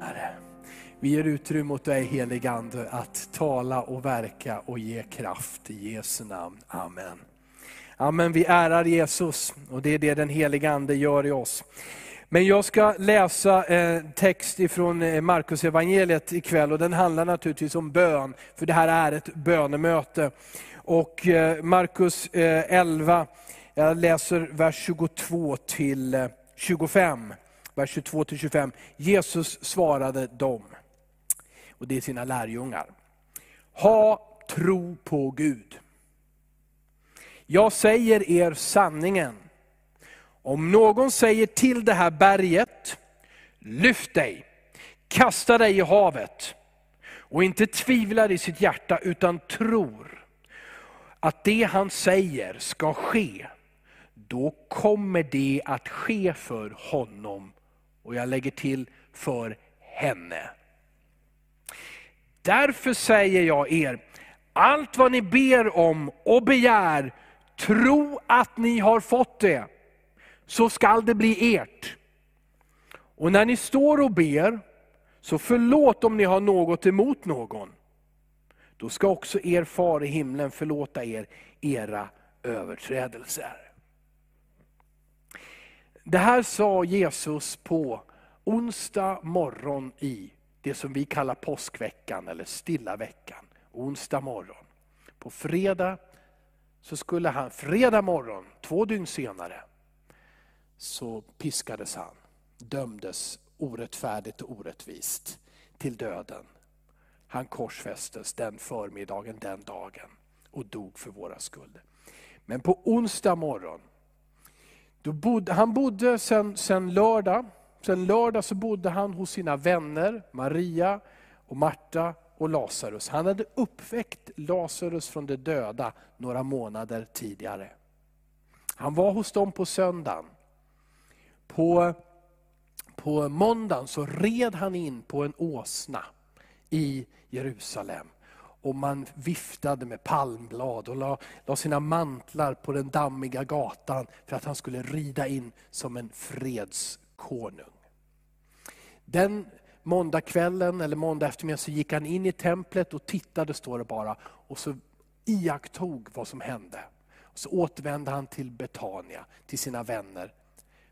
Herre, vi ger utrymme åt dig helig Ande att tala och verka och ge kraft i Jesu namn. Amen. Amen, vi ärar Jesus och det är det den helige Ande gör i oss. Men jag ska läsa en text ifrån eh, Markus evangeliet ikväll och den handlar naturligtvis om bön, för det här är ett bönemöte. Och eh, Markus 11, jag läser vers 22 till 25. Vers 22-25. Jesus svarade dem, och det är sina lärjungar. Ha tro på Gud. Jag säger er sanningen. Om någon säger till det här berget, lyft dig, kasta dig i havet, och inte tvivlar i sitt hjärta utan tror att det han säger ska ske, då kommer det att ske för honom. Och jag lägger till, för henne. Därför säger jag er, allt vad ni ber om och begär, tro att ni har fått det, så skall det bli ert. Och när ni står och ber, så förlåt om ni har något emot någon. Då ska också er far i himlen förlåta er era överträdelser. Det här sa Jesus på onsdag morgon i det som vi kallar påskveckan eller stilla veckan. Onsdag morgon. På fredag så skulle han, fredag morgon, två dygn senare, så piskades han, dömdes orättfärdigt och orättvist till döden. Han korsfästes den förmiddagen, den dagen och dog för våra skulder. Men på onsdag morgon, bodde, han bodde sen, sen lördag, sen lördag så bodde han hos sina vänner, Maria och Marta och Lazarus. Han hade uppväckt Lazarus från de döda några månader tidigare. Han var hos dem på söndagen. På, på måndagen så red han in på en åsna i Jerusalem. Och man viftade med palmblad och la, la sina mantlar på den dammiga gatan för att han skulle rida in som en fredskonung. Den måndagskvällen eller måndag eftermiddag så gick han in i templet och tittade, står det bara, och så iakttog vad som hände. Och så återvände han till Betania, till sina vänner.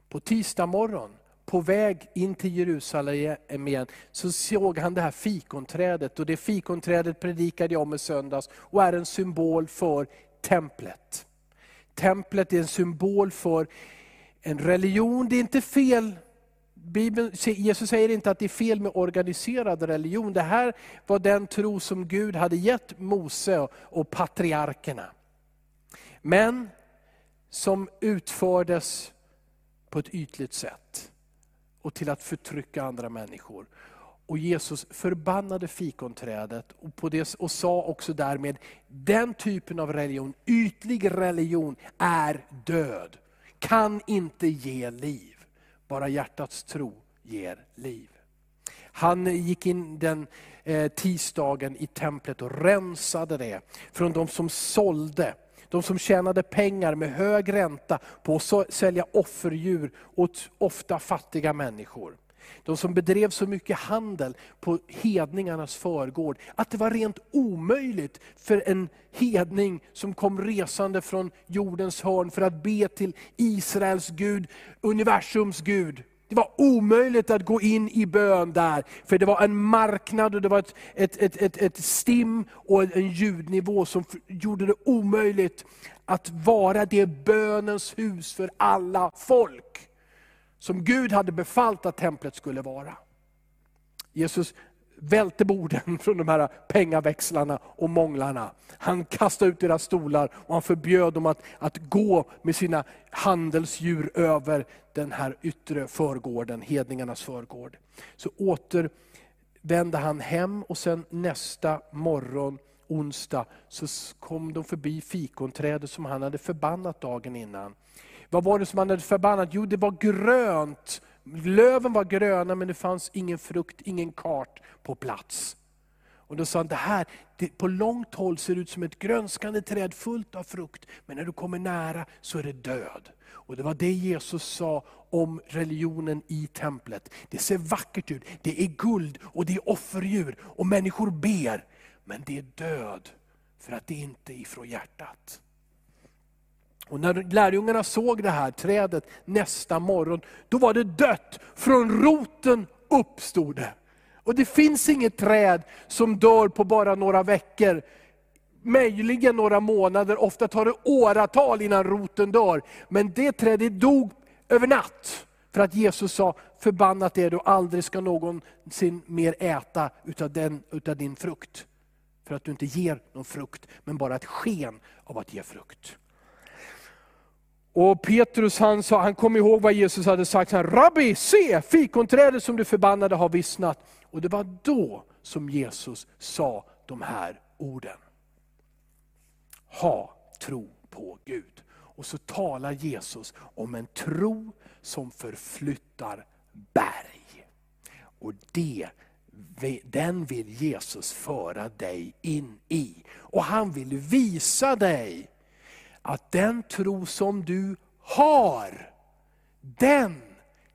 På tisdag morgon, på väg in till Jerusalem igen, så såg han det här fikonträdet. Och det fikonträdet predikade jag om i söndags och är en symbol för templet. Templet är en symbol för en religion, det är inte fel Bibeln, Jesus säger inte att det är fel med organiserad religion. Det här var den tro som Gud hade gett Mose och patriarkerna. Men som utfördes på ett ytligt sätt och till att förtrycka andra människor. Och Jesus förbannade fikonträdet och, på det, och sa också därmed, den typen av religion, ytlig religion, är död. Kan inte ge liv. Bara hjärtats tro ger liv. Han gick in den eh, tisdagen i templet och rensade det från de som sålde, de som tjänade pengar med hög ränta på att sälja offerdjur åt ofta fattiga människor. De som bedrev så mycket handel på hedningarnas förgård, att det var rent omöjligt för en hedning som kom resande från jordens hörn för att be till Israels Gud, universums Gud. Det var omöjligt att gå in i bön där, för det var en marknad och det var ett, ett, ett, ett, ett stim och en ljudnivå som gjorde det omöjligt att vara det bönens hus för alla folk som Gud hade befallt att templet skulle vara. Jesus välte borden från de här pengaväxlarna och månglarna. Han kastade ut deras stolar och han förbjöd dem att, att gå med sina handelsdjur över den här yttre förgården, hedningarnas förgård. Så återvände han hem och sen nästa morgon, onsdag, så kom de förbi fikonträdet som han hade förbannat dagen innan. Vad var det som han hade förbannat? Jo, det var grönt. Löven var gröna men det fanns ingen frukt, ingen kart på plats. Och då sa han, det här det, på långt håll ser ut som ett grönskande träd fullt av frukt, men när du kommer nära så är det död. Och Det var det Jesus sa om religionen i templet. Det ser vackert ut, det är guld och det är offerdjur och människor ber. Men det är död, för att det inte är ifrån hjärtat. Och när lärjungarna såg det här trädet nästa morgon, då var det dött. Från roten uppstod det. Och det finns inget träd som dör på bara några veckor. Möjligen några månader, ofta tar det åratal innan roten dör. Men det trädet dog över natt. För att Jesus sa, förbannat är du, aldrig ska någonsin mer äta utav, den, utav din frukt. För att du inte ger någon frukt, men bara ett sken av att ge frukt. Och Petrus han, sa, han kom ihåg vad Jesus hade sagt. Han, Rabbi, se fikonträdet som du förbannade har vissnat. Och det var då som Jesus sa de här orden. Ha tro på Gud. Och så talar Jesus om en tro som förflyttar berg. Och det, den vill Jesus föra dig in i. Och han vill visa dig att den tro som du har, den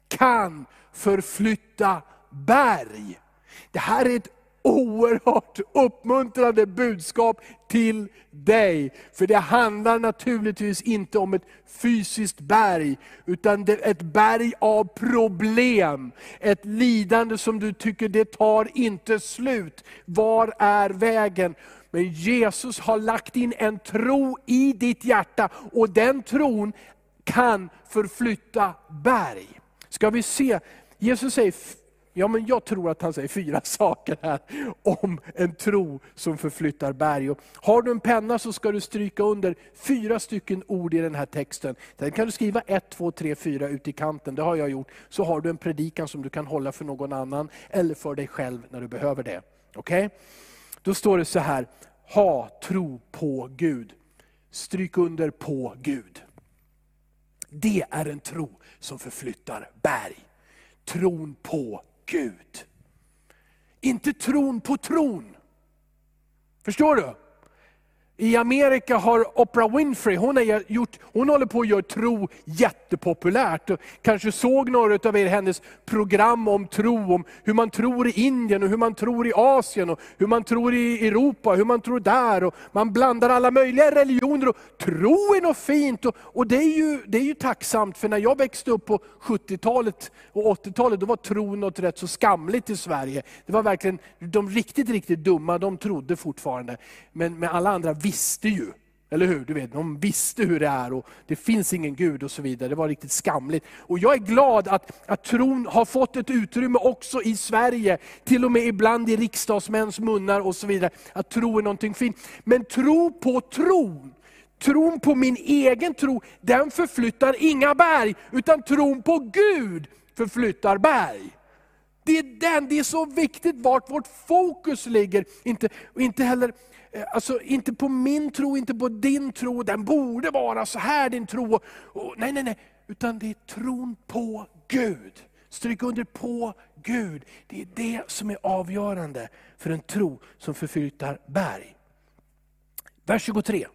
kan förflytta berg. Det här är ett oerhört uppmuntrande budskap till dig. För det handlar naturligtvis inte om ett fysiskt berg, utan ett berg av problem. Ett lidande som du tycker det tar inte slut. Var är vägen? Men Jesus har lagt in en tro i ditt hjärta och den tron kan förflytta berg. Ska vi se, Jesus säger, ja men jag tror att han säger fyra saker här om en tro som förflyttar berg. Och har du en penna så ska du stryka under fyra stycken ord i den här texten. Sen kan du skriva ett, två, tre, fyra ut i kanten, det har jag gjort. Så har du en predikan som du kan hålla för någon annan eller för dig själv när du behöver det. Okej? Okay? Då står det så här, ha tro på Gud. Stryk under på Gud. Det är en tro som förflyttar berg. Tron på Gud. Inte tron på tron. Förstår du? I Amerika har Oprah Winfrey, hon, har gjort, hon håller på att göra tro jättepopulärt. Kanske såg några av er hennes program om tro, om hur man tror i Indien, och hur man tror i Asien, och hur man tror i Europa, hur man tror där. Och man blandar alla möjliga religioner. Och tro är något fint, och, och det, är ju, det är ju tacksamt, för när jag växte upp på 70-talet och 80-talet, då var tro något rätt så skamligt i Sverige. Det var verkligen, de riktigt, riktigt dumma, de trodde fortfarande. Men med alla andra visste ju, eller hur? Du vet, de visste hur det är och det finns ingen Gud och så vidare. Det var riktigt skamligt. Och jag är glad att, att tron har fått ett utrymme också i Sverige, till och med ibland i riksdagsmäns munnar och så vidare. Att tro är någonting fint. Men tro på tron, tron på min egen tro, den förflyttar inga berg, utan tron på Gud förflyttar berg. Det är, den, det är så viktigt vart vårt fokus ligger. Inte, inte heller Eh, alltså inte på min tro, inte på din tro, den borde vara så här din tro. Och, nej, nej, nej, utan det är tron på Gud. Stryk under på Gud. Det är det som är avgörande för en tro som förflyttar berg. Vers 23.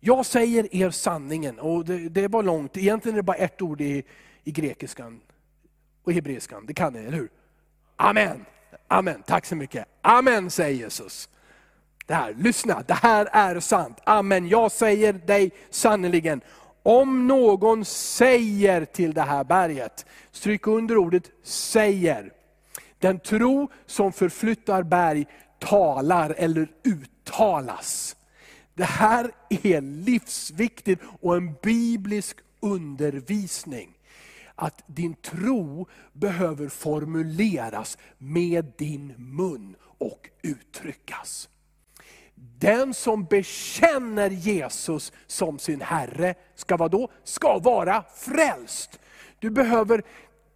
Jag säger er sanningen, och det, det var långt, egentligen är det bara ett ord i, i grekiskan och hebreiskan, det kan ni, eller hur? Amen. Amen, tack så mycket. Amen säger Jesus. Det här, lyssna, det här är sant. Amen, jag säger dig sannerligen. Om någon säger till det här berget, stryk under ordet säger. Den tro som förflyttar berg talar eller uttalas. Det här är livsviktigt och en biblisk undervisning. Att din tro behöver formuleras med din mun och uttryckas. Den som bekänner Jesus som sin Herre, ska vadå? då? Ska vara frälst. Du behöver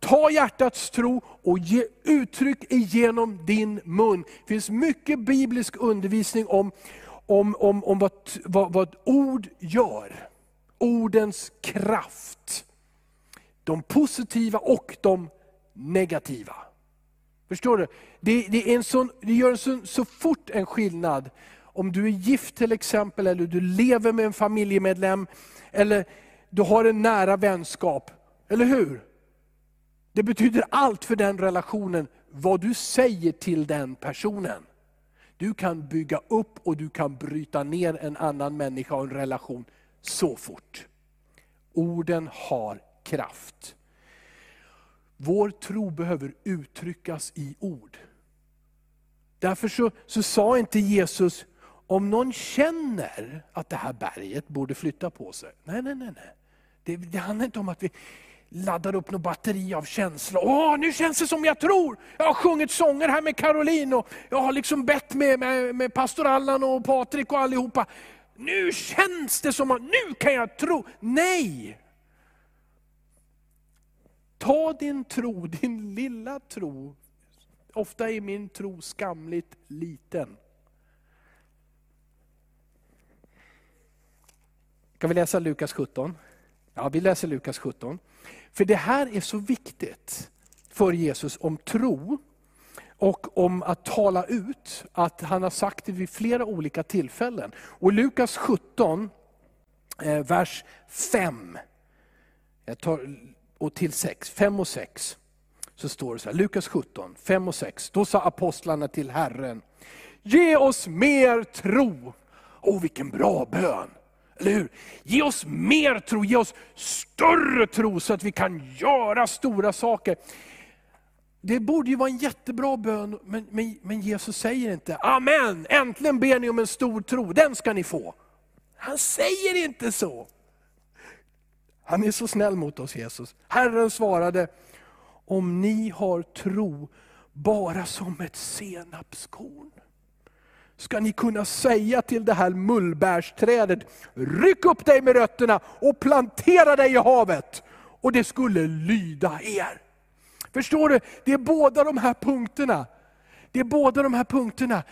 ta hjärtats tro och ge uttryck genom din mun. Det finns mycket biblisk undervisning om, om, om, om vad, vad, vad ord gör. Ordens kraft. De positiva och de negativa. Förstår du? Det, det, är en sån, det gör en sån, så fort en skillnad. Om du är gift till exempel, eller du lever med en familjemedlem, eller du har en nära vänskap. Eller hur? Det betyder allt för den relationen, vad du säger till den personen. Du kan bygga upp och du kan bryta ner en annan människa och en relation så fort. Orden har kraft. Vår tro behöver uttryckas i ord. Därför så, så sa inte Jesus, om någon känner att det här berget borde flytta på sig. Nej, nej, nej. nej. Det, det handlar inte om att vi laddar upp något batteri av känslor. Åh, nu känns det som jag tror. Jag har sjungit sånger här med Caroline och jag har liksom bett med, med, med pastor Allan och Patrik och allihopa. Nu känns det som att nu kan jag tro. Nej! Ta din tro, din lilla tro. Ofta är min tro skamligt liten. Ska vi läsa Lukas 17? Ja, vi läser Lukas 17. För det här är så viktigt för Jesus om tro och om att tala ut, att han har sagt det vid flera olika tillfällen. Och Lukas 17, eh, vers 5 tar, och till 6, 5 och 6, så står det så här, Lukas 17, 5 och 6. Då sa apostlarna till Herren, ge oss mer tro. Åh vilken bra bön! Eller hur? Ge oss mer tro, ge oss större tro så att vi kan göra stora saker. Det borde ju vara en jättebra bön, men, men, men, Jesus säger inte, Amen, äntligen ber ni om en stor tro, den ska ni få. Han säger inte så. Han är så snäll mot oss Jesus. Herren svarade, om ni har tro bara som ett senapskorn, ska ni kunna säga till det här mullbärsträdet, ryck upp dig med rötterna och plantera dig i havet. Och det skulle lyda er. Förstår du? Det är båda de här punkterna. Det är båda de här punkterna.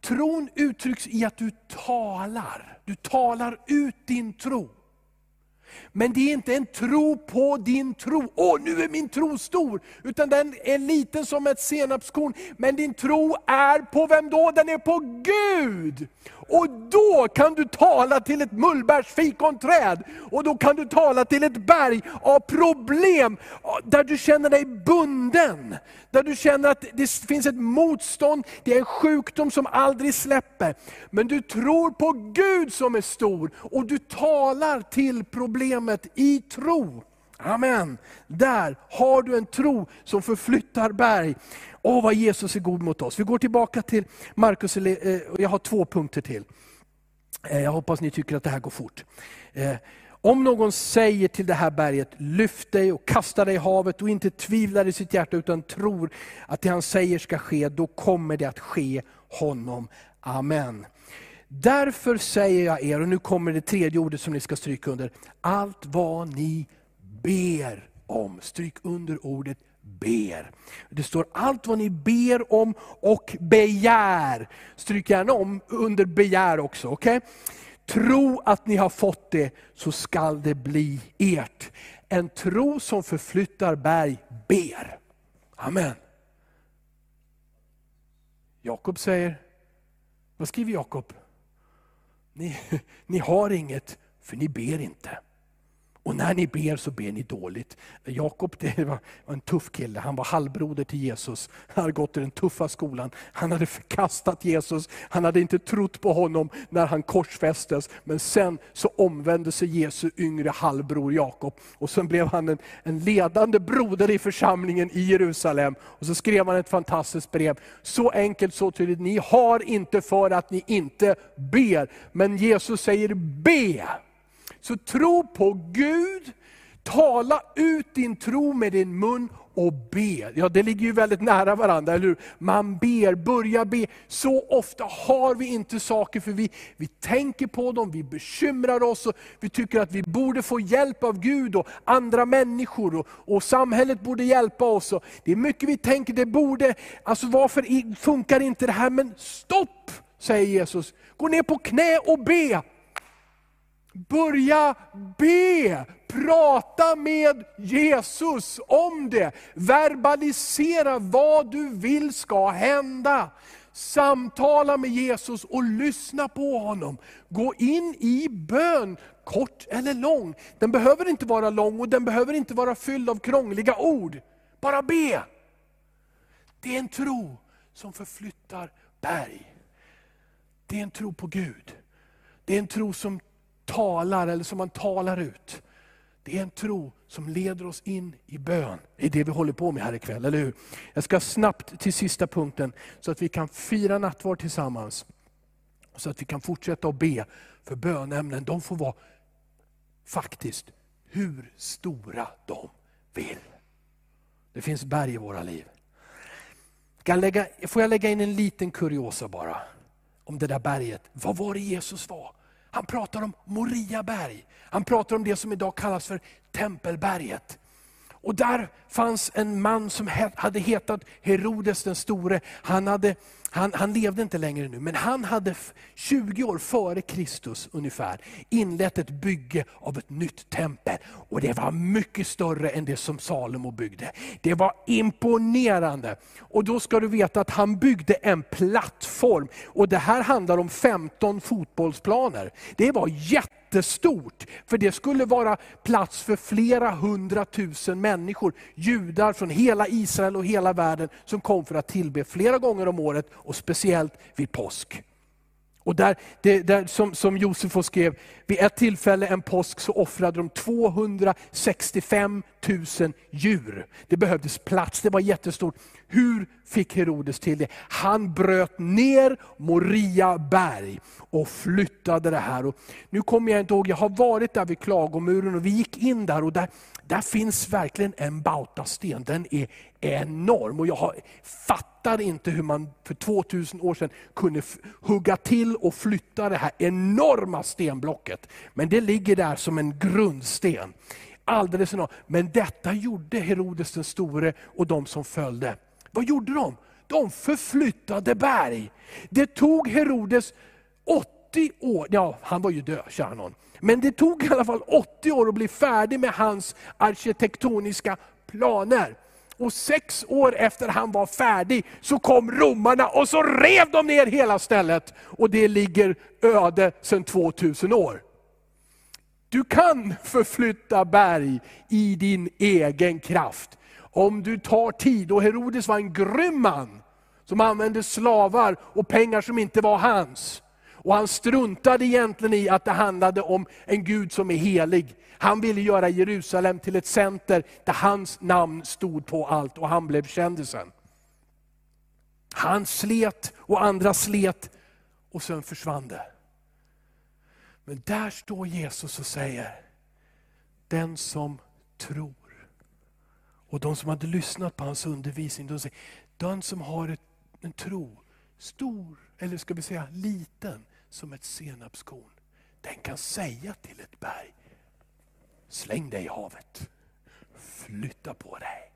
Tron uttrycks i att du talar. Du talar ut din tro. Men det är inte en tro på din tro. Åh, nu är min tro stor. Utan den är liten som ett senapskorn. Men din tro är på vem då? Den är på Gud. Och då kan du tala till ett mullbärsfikonträd. Och då kan du tala till ett berg av problem, där du känner dig bunden. Där du känner att det finns ett motstånd, det är en sjukdom som aldrig släpper. Men du tror på Gud som är stor, och du talar till problem problemet i tro. Amen. Där har du en tro som förflyttar berg. Åh vad Jesus är god mot oss. Vi går tillbaka till Markus, eh, jag har två punkter till. Eh, jag hoppas ni tycker att det här går fort. Eh, om någon säger till det här berget, lyft dig och kasta dig i havet och inte tvivlar i sitt hjärta utan tror att det han säger ska ske, då kommer det att ske honom. Amen. Därför säger jag er, och nu kommer det tredje ordet som ni ska stryka under, allt vad ni ber om. Stryk under ordet ber. Det står allt vad ni ber om och begär. Stryk gärna om under begär också. Okay? Tro att ni har fått det, så skall det bli ert. En tro som förflyttar berg ber. Amen. Jakob säger, vad skriver Jakob? Ni, ni har inget, för ni ber inte. Och när ni ber så ber ni dåligt. Jakob var en tuff kille, han var halvbroder till Jesus. Han hade gått i den tuffa skolan. Han hade förkastat Jesus, han hade inte trott på honom när han korsfästes. Men sen så omvände sig Jesu yngre halvbror Jakob. Och sen blev han en, en ledande broder i församlingen i Jerusalem. Och så skrev han ett fantastiskt brev. Så enkelt, så tydligt, ni har inte för att ni inte ber. Men Jesus säger be. Så tro på Gud, tala ut din tro med din mun och be. Ja, det ligger ju väldigt nära varandra, eller hur? Man ber, börja be. Så ofta har vi inte saker, för vi, vi tänker på dem, vi bekymrar oss, och vi tycker att vi borde få hjälp av Gud och andra människor, och, och samhället borde hjälpa oss. Och det är mycket vi tänker, det borde, alltså varför funkar inte det här? Men stopp, säger Jesus. Gå ner på knä och be. Börja be, prata med Jesus om det. Verbalisera vad du vill ska hända. Samtala med Jesus och lyssna på honom. Gå in i bön, kort eller lång. Den behöver inte vara lång och den behöver inte vara fylld av krångliga ord. Bara be. Det är en tro som förflyttar berg. Det är en tro på Gud. Det är en tro som talar, eller som man talar ut. Det är en tro som leder oss in i bön. Det är det vi håller på med här ikväll, eller hur? Jag ska snabbt till sista punkten, så att vi kan fira nattvard tillsammans. Så att vi kan fortsätta att be. För bönämnen, de får vara faktiskt hur stora de vill. Det finns berg i våra liv. Kan lägga, får jag lägga in en liten kuriosa bara? Om det där berget. Vad var det Jesus var? Han pratar om Moriaberg. Han pratar om det som idag kallas för Tempelberget. Och där fanns en man som hade hetat Herodes den store. Han, hade, han, han levde inte längre nu, men han hade 20 år före Kristus ungefär inlett ett bygge av ett nytt tempel. Och det var mycket större än det som Salomo byggde. Det var imponerande. Och då ska du veta att han byggde en plattform. Och det här handlar om 15 fotbollsplaner. Det var jätte jättestort. För det skulle vara plats för flera hundratusen människor. Judar från hela Israel och hela världen som kom för att tillbe flera gånger om året och speciellt vid påsk. Och där, det, där, som, som Josefus skrev, vid ett tillfälle en påsk så offrade de 265 000 djur. Det behövdes plats, det var jättestort. Hur fick Herodes till det? Han bröt ner Moria berg och flyttade det här. Och nu kommer jag inte ihåg, jag har varit där vid klagomuren och vi gick in där och där, där finns verkligen en bautasten. Den är enorm och jag har, fattar inte hur man för 2000 år sedan kunde hugga till och flytta det här enorma stenblocket. Men det ligger där som en grundsten. Alldeles enorm. Men detta gjorde Herodes den store och de som följde. Vad gjorde de? De förflyttade berg. Det tog Herodes 80 år, ja han var ju död, kära någon. Men det tog i alla fall 80 år att bli färdig med hans arkitektoniska planer. Och sex år efter han var färdig så kom romarna och så rev de ner hela stället. Och det ligger öde sedan 2000 år. Du kan förflytta berg i din egen kraft. Om du tar tid, och Herodes var en grym man, som använde slavar och pengar som inte var hans. Och han struntade egentligen i att det handlade om en Gud som är helig. Han ville göra Jerusalem till ett center där hans namn stod på allt och han blev kändisen. Han slet och andra slet och sen försvann det. Men där står Jesus och säger, den som tror. Och de som hade lyssnat på hans undervisning, de säger, den som har en tro, stor, eller ska vi säga liten, som ett senapskorn. Den kan säga till ett berg, släng dig i havet. Flytta på dig.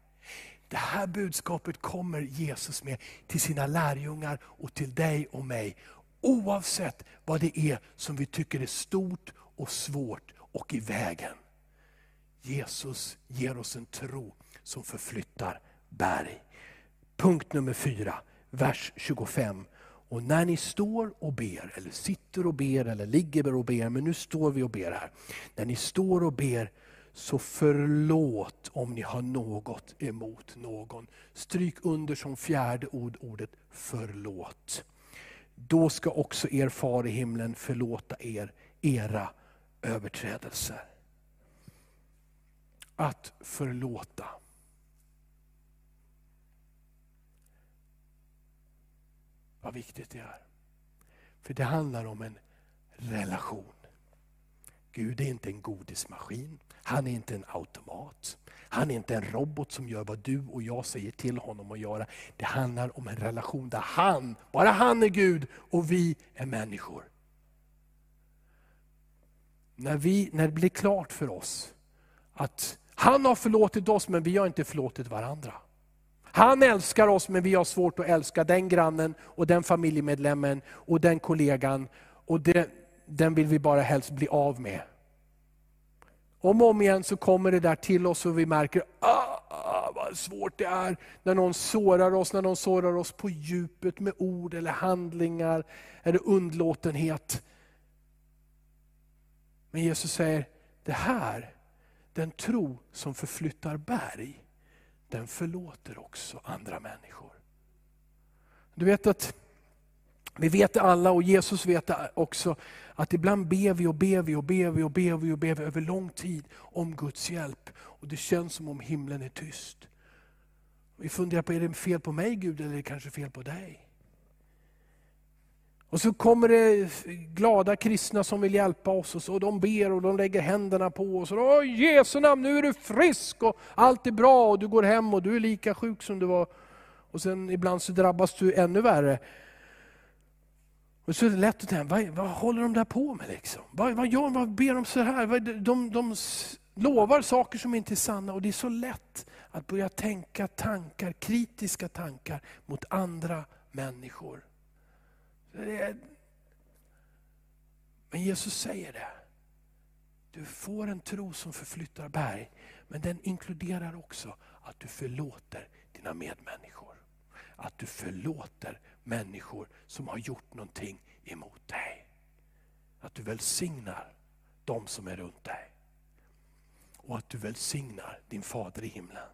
Det här budskapet kommer Jesus med till sina lärjungar och till dig och mig. Oavsett vad det är som vi tycker är stort och svårt och i vägen. Jesus ger oss en tro som förflyttar berg. Punkt nummer fyra, vers 25. Och när ni står och ber, eller sitter och ber, eller ligger och ber, men nu står vi och ber här. När ni står och ber, så förlåt om ni har något emot någon. Stryk under som fjärde ord ordet förlåt. Då ska också er far i himlen förlåta er era överträdelser. Att förlåta. Vad viktigt det är. För det handlar om en relation. Gud är inte en godismaskin. Han är inte en automat. Han är inte en robot som gör vad du och jag säger till honom att göra. Det handlar om en relation där han, bara han är Gud och vi är människor. När, vi, när det blir klart för oss att han har förlåtit oss men vi har inte förlåtit varandra. Han älskar oss men vi har svårt att älska den grannen och den familjemedlemmen och den kollegan. Och det, den vill vi bara helst bli av med. Om och om igen så kommer det där till oss och vi märker, ah, vad svårt det är när någon sårar oss, när någon sårar oss på djupet med ord eller handlingar eller undlåtenhet. Men Jesus säger, det här, den tro som förflyttar berg, den förlåter också andra människor. Du vet att vi vet alla och Jesus vet också att ibland ber vi och ber vi och ber vi och ber vi och ber vi över lång tid om Guds hjälp. Och det känns som om himlen är tyst. Vi funderar på, är det fel på mig Gud eller är det kanske fel på dig? Och så kommer det glada kristna som vill hjälpa oss och så de ber och de lägger händerna på oss. Och, I Jesu namn, nu är du frisk och allt är bra och du går hem och du är lika sjuk som du var. Och sen ibland så drabbas du ännu värre. Och så är det lätt att tänka, vad, vad håller de där på med? Liksom? Vad, vad gör Vad ber de så här? De, de lovar saker som inte är sanna och det är så lätt att börja tänka tankar, kritiska tankar mot andra människor. Men Jesus säger det. Du får en tro som förflyttar berg, men den inkluderar också att du förlåter dina medmänniskor. Att du förlåter människor som har gjort någonting emot dig. Att du välsignar de som är runt dig. Och att du välsignar din fader i himlen.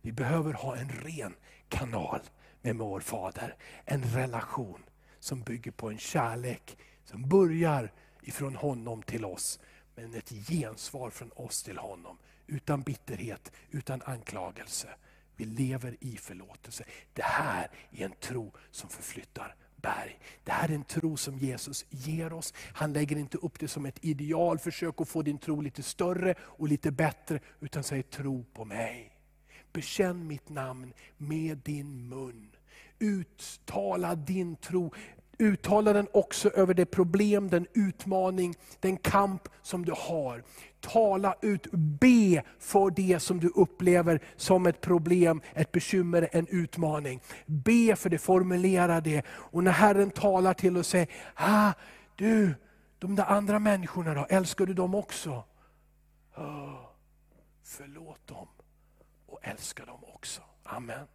Vi behöver ha en ren kanal med vår fader. En relation som bygger på en kärlek som börjar ifrån honom till oss. Men ett gensvar från oss till honom. Utan bitterhet, utan anklagelse. Vi lever i förlåtelse. Det här är en tro som förflyttar berg. Det här är en tro som Jesus ger oss. Han lägger inte upp det som ett ideal, försök att få din tro lite större och lite bättre, utan säger tro på mig. Bekänn mitt namn med din mun. Uttala din tro. Uttala den också över det problem, den utmaning, den kamp som du har. Tala ut, be för det som du upplever som ett problem, ett bekymmer, en utmaning. Be för det, formulera det. Och när Herren talar till och säger, ah, du, de där andra människorna då, älskar du dem också? Oh, förlåt dem och älska dem också. Amen.